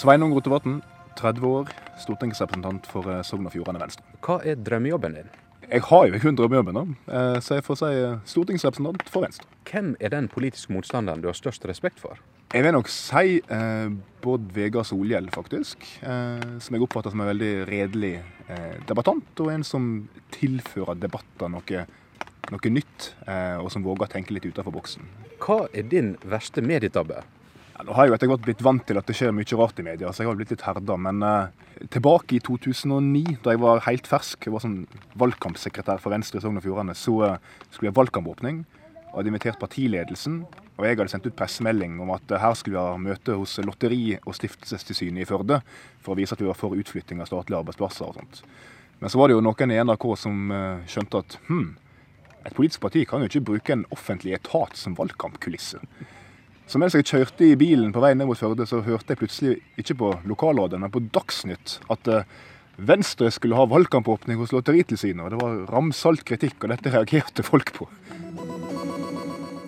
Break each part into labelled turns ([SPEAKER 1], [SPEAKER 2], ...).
[SPEAKER 1] Sveinung Rotevatn, 30 år, stortingsrepresentant for eh, Sogn og Fjordane Venstre.
[SPEAKER 2] Hva er drømmejobben din?
[SPEAKER 1] Jeg har jo kun drømmejobben, da, eh, så jeg får si eh, stortingsrepresentant for Venstre.
[SPEAKER 2] Hvem er den politiske motstanderen du har størst respekt for?
[SPEAKER 1] Jeg vil nok si eh, Bård Vegar Solhjell, faktisk. Eh, som jeg oppfatter som en veldig redelig eh, debattant, og en som tilfører debatter noe, noe nytt, og som våger å tenke litt utenfor boksen.
[SPEAKER 2] Hva er din verste medietabbe?
[SPEAKER 1] Ja, nå har jeg jo etter hvert blitt vant til at det skjer mye rart i media, så jeg har blitt litt herda. Men uh, tilbake i 2009, da jeg var helt fersk, jeg var sånn valgkampsekretær for Venstre i Sogn og Fjordane, så uh, skulle vi ha valgkampåpning. Og hadde invitert partiledelsen. Og jeg hadde sendt ut pressemelding om at uh, her skulle vi ha møte hos Lotteri- og stiftelsestilsynet i Førde for å vise at vi var for utflytting av statlige arbeidsplasser og sånt. Men så var det jo noen i NRK som skjønte at hm, et politisk parti kan jo ikke bruke en offentlig etat som valgkampkulisse. Så mens jeg kjørte i bilen på vei ned mot Førde, så hørte jeg plutselig, ikke på lokalradioen, men på Dagsnytt, at uh, Venstre skulle ha valgkampåpning hos Lotteritilsynet. Og det var ramsalt kritikk, og dette reagerte folk på.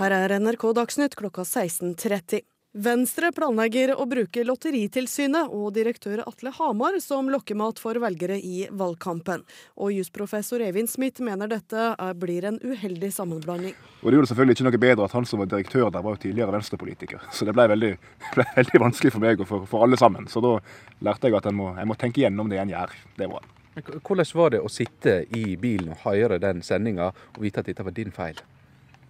[SPEAKER 3] Her er NRK Dagsnytt klokka 16.30. Venstre planlegger å bruke Lotteritilsynet og direktør Atle Hamar som lokkemat for velgere i valgkampen. Og jusprofessor Eivind Smith mener dette blir en uheldig sammenblanding.
[SPEAKER 1] Og Det gjorde selvfølgelig ikke noe bedre at han som var direktør der, var jo tidligere venstrepolitiker. Så det ble veldig, ble veldig vanskelig for meg og for, for, alle sammen. Så da lærte jeg at jeg må, må tenke gjennom det en gjør. Det var
[SPEAKER 2] Hvordan var det å sitte i bilen og høre den sendinga og vite at dette var din feil?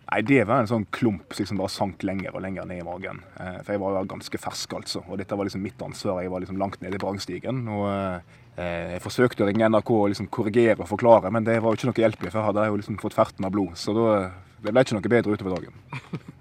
[SPEAKER 1] Nei, Det var en sånn klump som liksom bare sank lenger og lenger ned i magen. Eh, for jeg var jo ganske fersk, altså. Og dette var liksom mitt ansvar. Jeg var liksom langt nede i brannstigen. Og eh, jeg forsøkte å ringe NRK og liksom korrigere og forklare, men det var jo ikke noe hjelp i, for jeg hadde jo liksom fått ferten av blod. Så da, det ble ikke noe bedre utover dagen.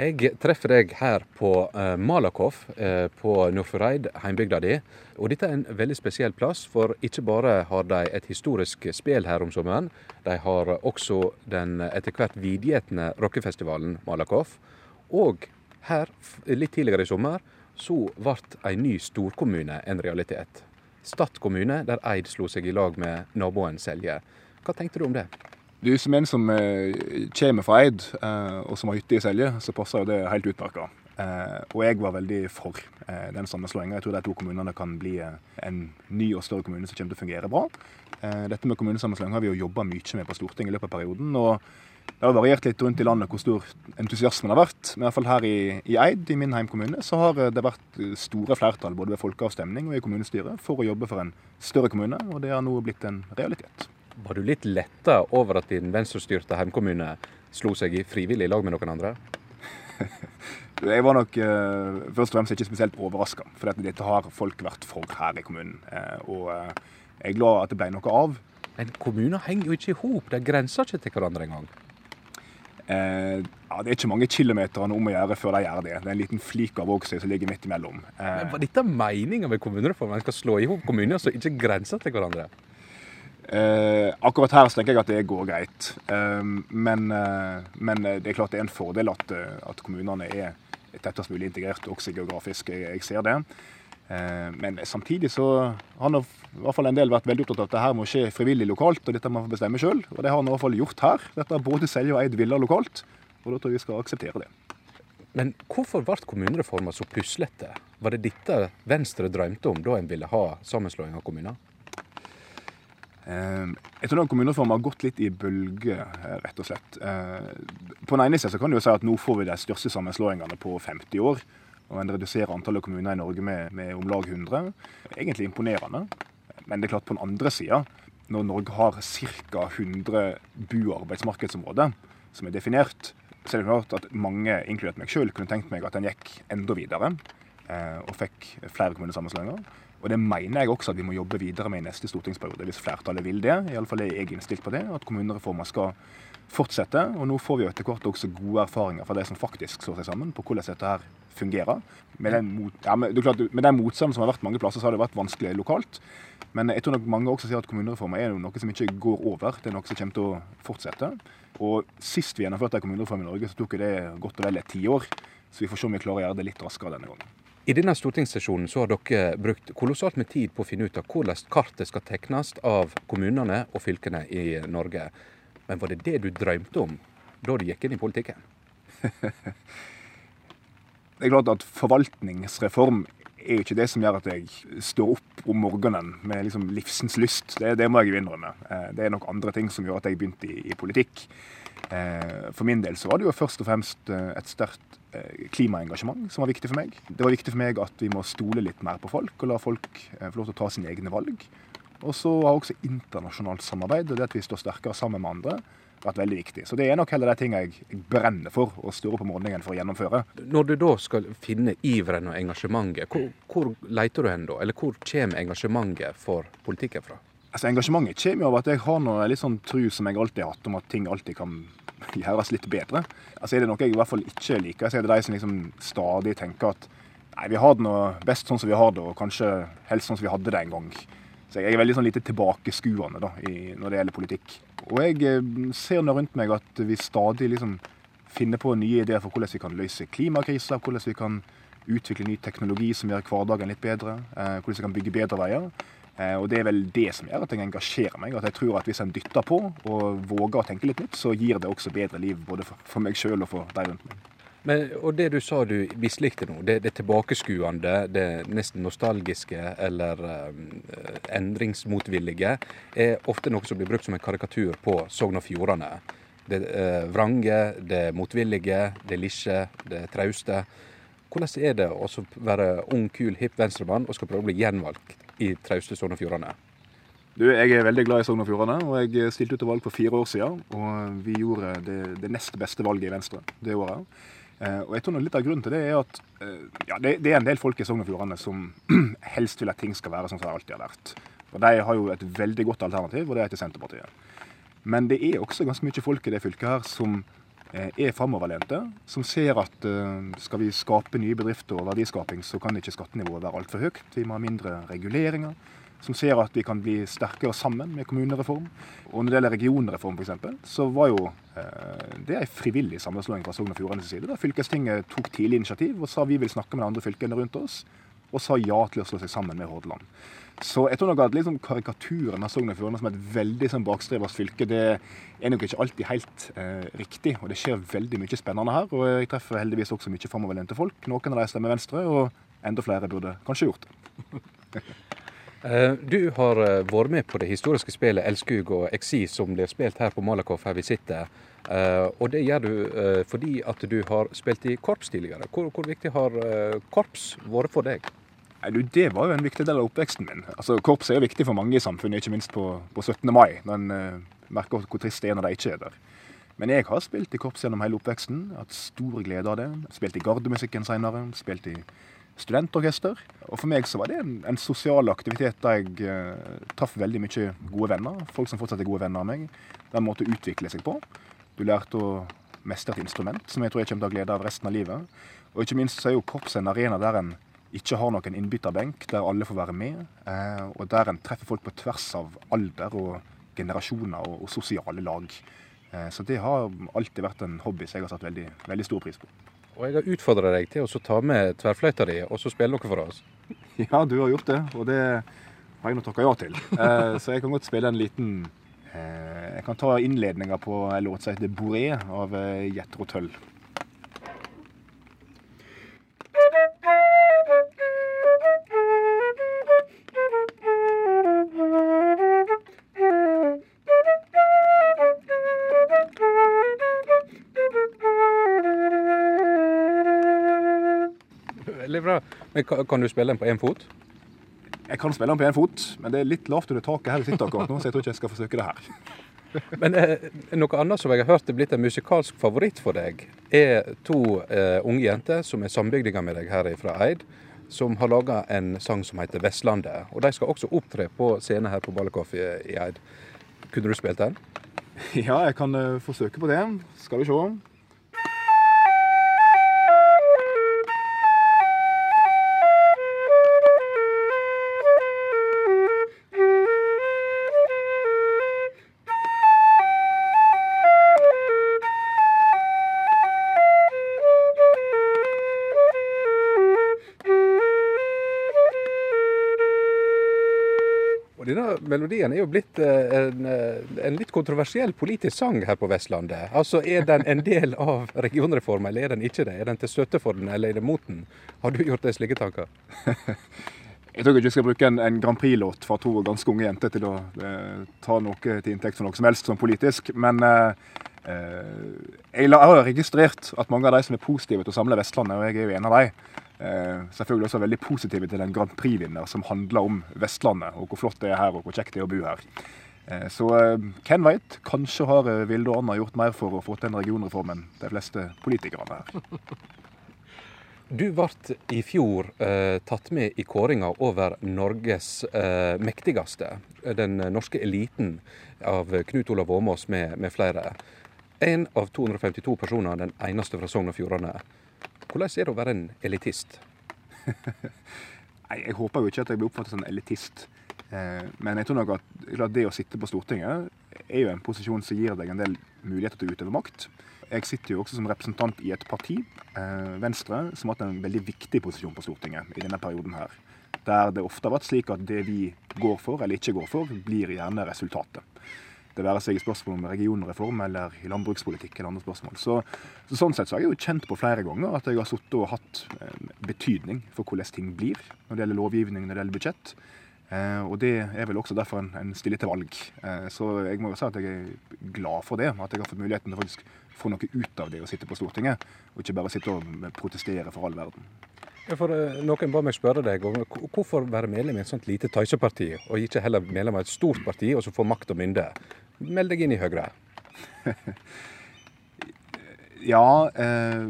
[SPEAKER 2] Jeg treffer deg her på uh, Malakoff uh, på Nordfjordeid, heimbygda di. Og dette er en veldig spesiell plass, for ikke bare har de et historisk spel her om sommeren, de har også den etter hvert vidgjetne rockefestivalen Malakoff. Og her, litt tidligere i sommer, så ble en ny storkommune en realitet. Stad kommune, der Eid slo seg i lag med naboen Selje. Hva tenkte du om det?
[SPEAKER 1] Du, Som en som eh, kommer fra Eid, eh, og som har hytte i Selje, så passer jo det helt utmerka. Eh, og jeg var veldig for den sammenslåinga. Jeg tror de to kommunene kan bli en ny og større kommune som kommer til å fungere bra. Dette med kommunesammenslåing har vi jo jobba mye med på Stortinget i løpet av perioden. og det har variert litt rundt i landet hvor stor entusiasmen har vært. Men i hvert fall her i, i Eid, i min heimkommune, så har det vært store flertall både ved folkeavstemning og i kommunestyret for å jobbe for en større kommune, og det har nå blitt en realitet.
[SPEAKER 2] Var du litt letta over at din venstrestyrte heimkommune slo seg i frivillig lag med noen andre?
[SPEAKER 1] jeg var nok uh, først og fremst ikke spesielt overraska, for dette har folk vært for her i kommunen. Uh, og uh, jeg er glad at det ble noe av.
[SPEAKER 2] Men kommuner henger jo ikke i hop, de grenser ikke til hverandre engang.
[SPEAKER 1] Eh, ja, det er ikke mange kilometerne om å gjøre før de gjør det. Det er en liten flik av Vågsøy som ligger midt imellom.
[SPEAKER 2] Eh, Men Var dette meninga med kommunereformen? Man skal slå i hop kommuner som ikke grenser til hverandre?
[SPEAKER 1] Eh, akkurat her så tenker jeg at det går greit. Eh, men, eh, men, det er klart det er en fordel at, eh, at kommunene er tettest mulig integrert, også geografisk. Jeg, jeg ser det. Eh, men samtidig så har i hvert fall en del vært veldig opptatt av at det her må skje frivillig lokalt, og dette må man bestemme sjøl. Og det har han i hvert fall gjort her. Dette har både Selje og Eid villa lokalt, og da tror jeg vi skal akseptere det.
[SPEAKER 2] Men hvorfor ble kommunereforma så puslete? Var det dette Venstre drømte om da en ville ha sammenslåing av kommuner?
[SPEAKER 1] Ehm, jeg tror den kommunereformen har gått litt i bølger, eh, rett og slett. Ehm, på den ene siden kan du jo si at nå får vi de største sammenslåingene på 50 år. Og en reduserer antallet kommuner i Norge med, med om lag 100. Egentlig imponerende. Men det er klart på den andre sida, når Norge har ca. 100 bu- og arbeidsmarkedsområder som er definert, så er det klart at mange, inkludert meg sjøl, kunne tenkt meg at en gikk enda videre eh, og fikk flere kommunesammenslåinger. Og Det mener jeg også at vi må jobbe videre med i neste stortingsperiode, hvis flertallet vil det. Iallfall er jeg innstilt på det, at kommunereformer skal fortsette. Og nå får vi etter hvert også gode erfaringer fra de som faktisk slår seg sammen, på hvordan dette her fungerer. Med den, mot, ja, med, klart, med den motstanden som har vært mange plasser, så har det vært vanskelig lokalt. Men jeg tror nok mange også sier at kommunereformer er noe som ikke går over. Det er noe som kommer til å fortsette. Og sist vi gjennomførte en kommunereform i Norge, så tok det godt og vel et tiår. Så vi får se om vi klarer å gjøre det litt raskere denne gangen.
[SPEAKER 2] I denne stortingssesjonen så har dere brukt kolossalt med tid på å finne ut av hvordan kartet skal tegnes av kommunene og fylkene i Norge. Men var det det du drømte om da du gikk inn i politikken?
[SPEAKER 1] det er klart at Forvaltningsreform er jo ikke det som gjør at jeg står opp om morgenen med liksom livsens lyst. Det, det må jeg jo innrømme. Eh, det er nok andre ting som gjør at jeg begynte i, i politikk. Eh, for min del så var det jo først og fremst eh, et sterkt klimaengasjement som var viktig for meg. Det var viktig for meg at vi må stole litt mer på folk og la folk få lov til å ta sine egne valg. Og så har også internasjonalt samarbeid og det at vi står sterkere sammen med andre, vært veldig viktig. Så det er nok heller de tingene jeg brenner for og står opp om morgenen for å gjennomføre.
[SPEAKER 2] Når du da skal finne iveren og engasjementet, hvor, hvor leter du hen da? Eller hvor kommer engasjementet for politikken fra?
[SPEAKER 1] Altså Engasjementet kommer jo av at jeg har noe litt sånn tru som jeg alltid har hatt, om at ting alltid kan gjøres litt bedre. Altså Er det noe jeg i hvert fall ikke liker, så er det de som liksom stadig tenker at nei, vi har det nå best sånn som vi har det, og kanskje helst sånn som vi hadde det en gang. Så jeg er veldig sånn lite tilbakeskuende da, i, når det gjelder politikk. Og jeg eh, ser nå rundt meg at vi stadig liksom finner på nye ideer for hvordan vi kan løse klimakrisa, hvordan vi kan utvikle ny teknologi som gjør hverdagen litt bedre, eh, hvordan vi kan bygge bedre veier. Eh, og Det er vel det som gjør at jeg engasjerer meg. At jeg tror at hvis en dytter på og våger å tenke litt nytt, så gir det også bedre liv både for, for meg sjøl og for de rundt meg.
[SPEAKER 2] Men, og det du sa du mislikte nå, det, det tilbakeskuende, det nesten nostalgiske eller um, endringsmotvillige, er ofte noe som blir brukt som en karikatur på Sogn og Fjordane. Det uh, vrange, det motvillige, det lisje, det trauste. Hvordan er det å være ung, kul, hipp venstremann og skal prøve å bli gjenvalgt i trauste Sogn og Fjordane?
[SPEAKER 1] Du, Jeg er veldig glad i Sogn og Fjordane, og jeg stilte ut til valg for fire år siden. Og vi gjorde det, det nest beste valget i Venstre det året. Eh, og jeg tror Litt av grunnen til det er at eh, ja, det, det, er en del folk i Sogn og Fjordane som helst vil at ting skal være sånn som det alltid har vært. Og De har jo et veldig godt alternativ, og det er til Senterpartiet. Men det er også ganske mye folk i det fylket her som eh, er framoverlente. Som ser at skal vi skape nye bedrifter og verdiskaping, så kan ikke skattenivået være altfor høyt. Vi må ha mindre reguleringer som ser at vi kan bli sterkere sammen med kommunereform. Og når det gjelder regionreform f.eks., så var jo eh, det en frivillig sammenslåing fra Sogn og Fjordanes side. Da fylkestinget tok tidlig initiativ og sa vi vil snakke med de andre fylkene rundt oss, og sa ja til å slå seg sammen med Hordaland. Så jeg tror nok at liksom karikaturen av Sogn og Fjordane som et veldig sånn bakstrevers fylke, det er nok ikke alltid helt eh, riktig. Og det skjer veldig mye spennende her. Og jeg treffer heldigvis også mye framoverlente folk. Noen av de stemmer Venstre, og enda flere burde kanskje gjort det.
[SPEAKER 2] Eh, du har eh, vært med på det historiske spillet Elskug og Exi som blir spilt her på Malakoff, her vi sitter. Eh, og det gjør du fordi at du har spilt i korps tidligere. Hvor, hvor viktig har korps vært for deg?
[SPEAKER 1] Nei, du, Det var jo en viktig del av oppveksten min. Altså, Korps er jo viktig for mange i samfunnet, ikke minst på, på 17. mai, når en merker hvor trist det er når de ikke er der. Men jeg har spilt i korps gjennom hele oppveksten. Hatt stor glede av det. Spilt i gardemusikken seinere. Spilt i studentorkester. Og for meg så var det en, en sosial aktivitet der jeg eh, traff veldig mye gode venner. Folk som fortsatt er gode venner av meg. Det er en måte å utvikle seg på. Du lærte å mestre et instrument som jeg tror jeg kommer til å ha glede av resten av livet. Og ikke minst så er jo korps en arena der en ikke har noen innbytterbenk, der alle får være med. Eh, og der en treffer folk på tvers av alder og generasjoner og, og sosiale lag. Eh, så det har alltid vært en hobby som jeg har satt veldig, veldig stor pris på.
[SPEAKER 2] Og jeg har utfordra deg til å ta med tverrfløyta di og så spille noe for oss.
[SPEAKER 1] Ja, du har gjort det, og det har jeg nå takka ja til. Eh, så jeg kan godt spille en liten eh, Jeg kan ta innledninga på en låt som heter 'Boré' av Jetro Jethro Tull.
[SPEAKER 2] Men Kan du spille den på én fot?
[SPEAKER 1] Jeg kan spille den på én fot, men det er litt lavt under taket her vi sitter akkurat nå, så jeg tror ikke jeg skal forsøke det her.
[SPEAKER 2] men eh, noe annet som jeg har hørt er blitt en musikalsk favoritt for deg, er to eh, unge jenter som er sambygdinger med deg her fra Eid, som har laga en sang som heter 'Vestlandet'. Og de skal også opptre på scenen her på Ballekoff i, i Eid. Kunne du spilt den?
[SPEAKER 1] Ja, jeg kan uh, forsøke på det. Skal vi se.
[SPEAKER 2] Denne melodien er jo blitt eh, en, eh, en, litt kontroversiell politisk sang her på Vestlandet. Altså, Er den en del av regionreformen, eller er den ikke det? Er den til støtte for den, eller er det mot den? Har du gjort deg slike tanker?
[SPEAKER 1] Jeg tror ikke vi skal bruke en, en Grand Prix-låt fra to ganske unge jenter til å eh, ta noe til inntekt for noe som helst som politisk. Men eh, eh, jeg har registrert at mange av de som er positive til å samle Vestlandet, og jeg er jo en av de, selvfølgelig også veldig positive til en Grand Prix-vinner som handler om Vestlandet, og hvor flott det er her, og hvor kjekt det er å bo her. Eh, så eh, hvem veit, kanskje har Vilde og Anna gjort mer for å få til en regionreform enn de fleste politikerne her.
[SPEAKER 2] Du ble i fjor eh, tatt med i kåringa over Norges eh, mektigste. Den norske eliten av Knut Olav Åmås med, med flere. En av 252 personer, den eneste fra Sogn og Fjordane. Hvordan er det å være en elitist?
[SPEAKER 1] Jeg håper jo ikke at jeg blir oppfattet som en elitist. Eh, men jeg tror nok at det å sitte på Stortinget er jo en posisjon som gir deg en del muligheter til å utøve makt. Jeg sitter jo også som representant i et parti, eh, Venstre, som har hatt en veldig viktig posisjon på Stortinget i denne perioden her. Der det ofte har vært slik at det vi går for eller ikke går for, blir gjerne resultatet. Det være seg i spørsmål om regionreform eller i landbrukspolitikk eller andre spørsmål. Så, så Sånn sett så har jeg jo kjent på flere ganger at jeg har sittet og hatt eh, betydning for hvordan ting blir når det gjelder lovgivning, når det gjelder budsjett. Eh, og det er vel også derfor en, en stiller til valg. Eh, så jeg må jo si at jeg er glad for det. At jeg har fått muligheten til å faktisk få noe ut av det å sitte på Stortinget, og ikke bare sitte og protestere for all verden.
[SPEAKER 2] For eh, Noen ba meg spørre deg om hvorfor være medlem i et sånt lite tøyseparti, og ikke heller medlem av et stort parti og så få makt og mynde. Meld deg inn i Høyre.
[SPEAKER 1] ja, eh,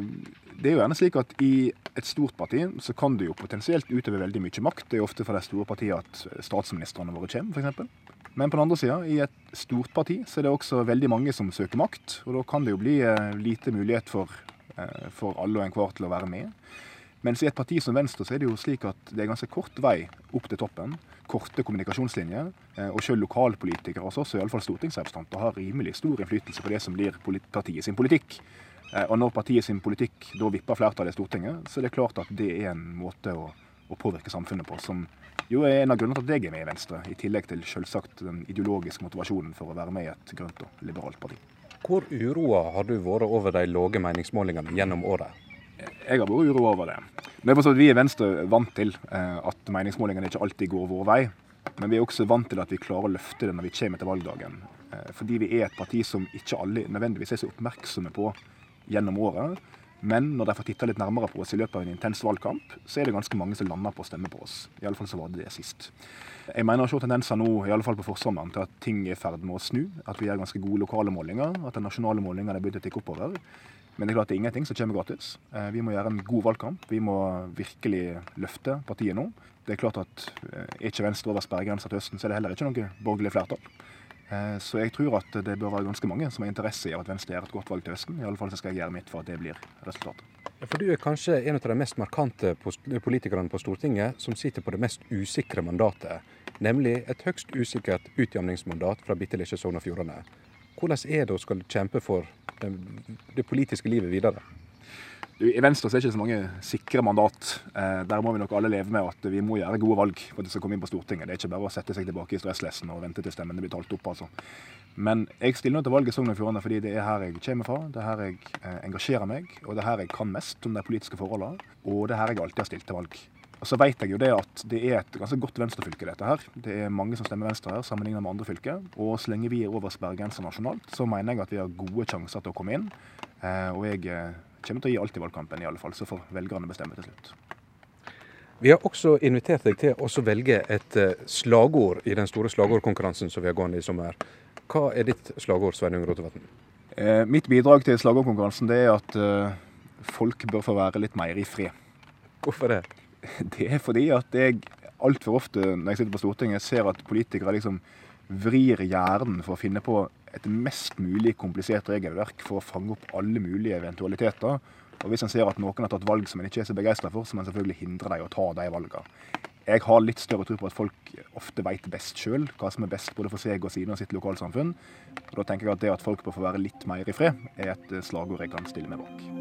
[SPEAKER 1] det er jo gjerne slik at i et stort parti så kan du jo potensielt utøve veldig mye makt. Det er jo ofte for de store partiene at statsministrene våre kommer, f.eks. Men på den andre sida, i et stort parti, så er det også veldig mange som søker makt. Og da kan det jo bli eh, lite mulighet for, for alle og enhver til å være med. Mens i et parti som Venstre så er det jo slik at det er ganske kort vei opp til toppen. Korte kommunikasjonslinjer. Eh, og selv lokalpolitikere, altså også iallfall stortingsrepresentanter, har rimelig stor innflytelse på det som blir partiet sin politikk. Eh, og når partiet sin politikk da vipper flertallet i Stortinget, så er det klart at det er en måte å, å påvirke samfunnet på som jo er en av grunnene til at jeg er med i Venstre, i tillegg til selvsagt den ideologiske motivasjonen for å være med i et grønt og liberalt parti.
[SPEAKER 2] Hvor uroa har du vært over de lave meningsmålingene gjennom året?
[SPEAKER 1] Jeg har vært uro over det. Det er for Vi i Venstre vant til eh, at meningsmålingene ikke alltid går vår vei. Men vi er også vant til at vi klarer å løfte det når vi kommer til valgdagen. Eh, fordi vi er et parti som ikke alle nødvendigvis er så oppmerksomme på gjennom året. Men når de får titta litt nærmere på oss i løpet av en intens valgkamp, så er det ganske mange som lander på å stemme på oss. Iallfall så var det det sist. Jeg mener å se tendenser nå, i alle fall på forsommeren, til at ting er i ferd med å snu. At vi gjør ganske gode lokale målinger. At de nasjonale målingene er begynt å tikke oppover. Men det er klart det er ingenting som kommer gratis. Eh, vi må gjøre en god valgkamp. Vi må virkelig løfte partiet nå. Det er klart at eh, er ikke Venstre over sperregrensa til høsten, så er det heller ikke noe borgerlig flertall. Eh, så jeg tror at det bør være ganske mange som har interesse i at Venstre gjør et godt valg til høsten. I alle fall så skal jeg gjøre mitt for at det blir resultatet.
[SPEAKER 2] For Du er kanskje en av de mest markante politikerne på Stortinget som sitter på det mest usikre mandatet, nemlig et høgst usikkert utjamningsmandat fra bitte lille Sogn og Fjordane. Hvordan er det å skal kjempe for det politiske livet videre?
[SPEAKER 1] I Venstre så er det ikke så mange sikre mandat. Eh, der må vi nok alle leve med at vi må gjøre gode valg for at det skal komme inn på Stortinget. Det er ikke bare å sette seg tilbake i stresslessen og vente til stemmene blir talt opp. altså. Men jeg stiller nå til valget i Sogn og Fjordane fordi det er her jeg kommer fra, det er her jeg eh, engasjerer meg, og det er her jeg kan mest om de politiske forholdene, og det er her jeg alltid har stilt til valg. Så vet jeg jo det at det er et ganske godt venstrefylke, dette her. Det er mange som stemmer Venstre her, sammenlignet med andre fylker. Og så lenge vi er over sperregrensa nasjonalt, så mener jeg at vi har gode sjanser til å komme inn. Eh, og jeg eh, kommer til å gi alt i valgkampen, i alle fall. Så får velgerne bestemme til slutt.
[SPEAKER 2] Vi har også invitert deg til å velge et eh, slagord i den store slagordkonkurransen som vi har gående i sommer. Hva er ditt slagord, Sveinung Rotevatn?
[SPEAKER 1] Eh, mitt bidrag til slagordkonkurransen det er at eh, folk bør få være litt mer i fred.
[SPEAKER 2] Hvorfor det?
[SPEAKER 1] Det er fordi at jeg altfor ofte når jeg sitter på Stortinget, ser at politikere liksom vrir hjernen for å finne på et mest mulig komplisert regelverk for å fange opp alle mulige eventualiteter. Og hvis en ser at noen har tatt valg som en ikke er så begeistra for, så må en selvfølgelig hindre dem å ta de valgene. Jeg har litt større tro på at folk ofte veit best sjøl hva som er best både for seg og sine og sitt lokalsamfunn. Og Da tenker jeg at det at folk bør få være litt mer i fred, er et slagord jeg kan stille meg bak.